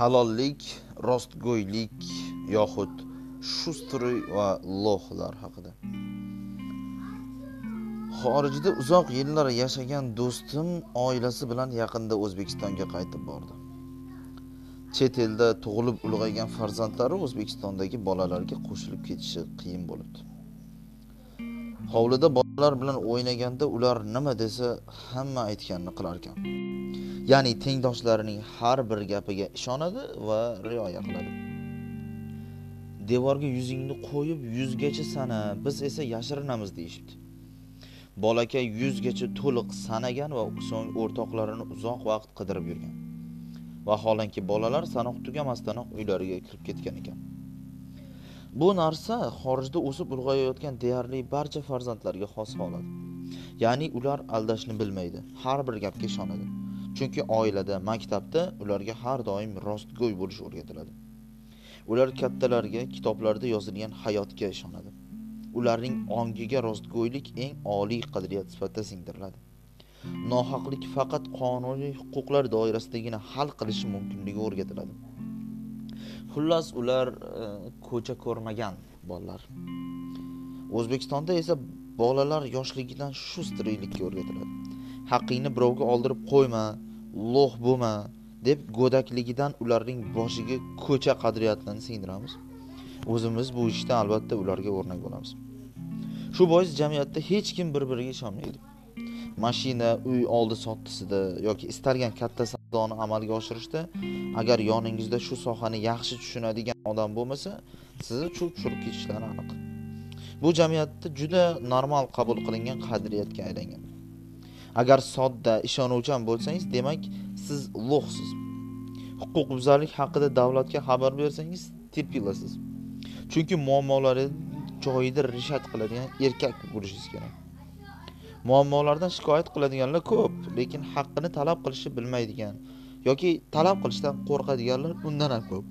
halollik rostgo'ylik yoxud shustri va lo'hlar haqida. Xorijda uzoq yillar yashagan do'stim oilasi bilan yaqinda o'zbekistonga qaytib bordi. Chet elda tug'ilib ulg'aygan farzandlari o'zbekistondagi bolalarga qo'shilib ketishi qiyin bo'libdi. Hovlida bolalar bilan o'ynaganda ular nima desa hamma aytganini qilarkan. Ya'ni tengdoshlarining har bir gapiga ishonadi va rioya qiladi. Devorga yuzingni qo'yib yuzgacha sana biz esa yashirinamiz deyishibdi. Bolakay yuzgacha to'liq sanagan va so'ng o'rtoqlarini uzoq vaqt qidirib yurgan. Vaholanki bolalar sanoq tugamasdanoq uylariga kirib ketgan ekan. Bu narsa xorijda o'sib ulg'ayayotgan deyarli barcha farzandlarga xos holat. Ya'ni ular aldashni bilmaydi har bir gapga ishonadi. Chunki oilada maktabda ularga har doim rostgo'y bo'lish o'rgatiladi. Ular kattalarga kitoblarda yozilgan hayotga ishonadi. Ularning ongiga rostgo'ylik eng oliy qadriyat sifatida singdiriladi. Nohaqlik faqat qonuniy huquqlar doirasidagina hal qilishi mumkinligi o'rgatiladi. Xullas ular e, ko'cha ko'rmagan bolalar. O'zbekistonda esa bolalar yoshligidan shu sterillikka o'rgatiladi. Haqingni birovga oldirib qo'yma lo'h bo'lma deb go'dakligidan ularning boshiga ko'cha qadriyatlarni singdiramiz. O'zimiz bu ishda albatta ularga o'rnak bo'lamiz. Shu bois jamiyatda hech kim bir biriga ishonmaydi. Mashina uy oldi sottisida yoki istalgan katta savdoni amalga oshirishda agar yoningizda shu sohani yaxshi tushunadigan odam bo'lmasa sizni chuv tushirib ketishlari aniq. Bu jamiyatda juda normal qabul qilingan qadriyatga aylangan. Agar sodda ishonuvchan bo'lsangiz demak siz ulug'siz. Huquqbuzarlik haqida davlatga xabar bersangiz tepilasiz. Chunki muammolari joyida rishat qiladigan erkak bo'lishingiz kerak. Muammolardan shikoyat qiladiganlar ko'p lekin haqqini talab qilishni bilmaydigan yoki talab qilishdan qo'rqadiganlar undan ham ko'p.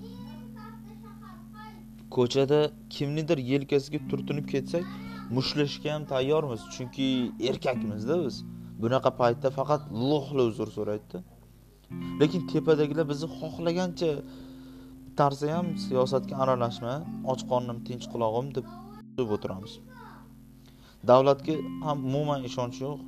Ko'chada kimnidir yelkasiga turtinib ketsak mushlashga ham tayyormiz chunki erkakmizda biz. Bunaqa paytda faqat lo'hla uzr so'raydida. Lekin tepadagilar bizni xohlagancha tarsa ham siyosatga aralashma och qornim tinch qulog'im deb o'tiramiz. Davlatga ham umuman ishonch yo'q.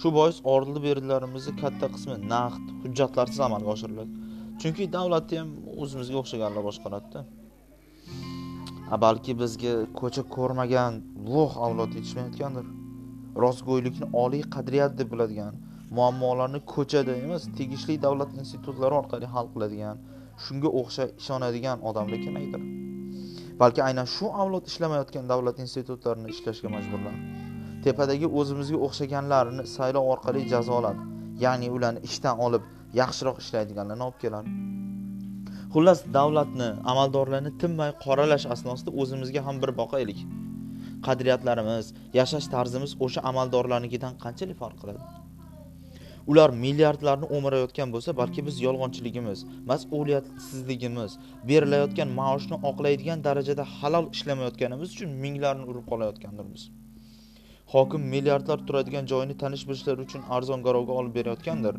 Shu bois ordi berilarimizni katta qismi naqd hujjatlarsiz amalga oshiriladi chunki davlatni ham o'zimizga o'xshaganlar boshqaradida. Balki bizga ko'cha ko'rmagan loh avlod yetishmayotgandir. Rostgo'ylikni oliy qadriyat deb biladigan muammolarni ko'chada emas tegishli davlat institutlari orqali hal qiladigan shunga o'xshab ishonadigan odamlar kamaydir. Balki aynan shu avlod ishlamayotgan davlat institutlarini ishlashga majburlar. Tepadagi o'zimizga o'xshaganlarni saylov orqali jazoladi ya'ni ularni ishdan olib yaxshiroq ishlaydiganlarni olib keladi. Xullas davlatni amaldorlarni tinmay qoralash asnosida o'zimizga ham bir boqaylik. Qadriyatlarimiz yashash tarzimiz o'sha amaldorlarnikidan qanchalik farq qiladi? Ular milliardlarni o'mirayotgan bo'lsa balki biz yolg'onchiligimiz mas'uliyatsizligimiz berilayotgan maoshni oqlaydigan darajada halol ishlamayotganimiz uchun minglarni urib qolayotgandirmiz. Hokim milliardlar turadigan joyini tanish bilishlar uchun arzon garovga olib berayotgandir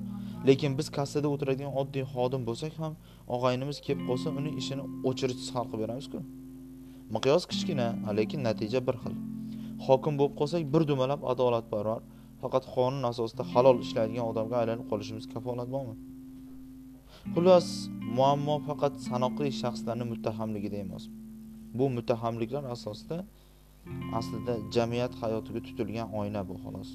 lekin biz kassada o'tiradigan oddiy xodim bo'lsak ham og'aynimiz kelib qolsa uni ishini o'chirishsiz hal qilib beramizku. Miqyos kichkina lekin natija bir xil. Hokim bo'lib qolsak bir dumalab adolatparvar faqat qonun asosida halol ishlaydigan odamga aylanib qolishimiz kafolat bormi? Xullas muammo faqat sanoqli shaxslarni muttahamligida emas. Bu muttahamliklar asosida aslida jamiyat hayotiga tutilgan oyna bu xolos.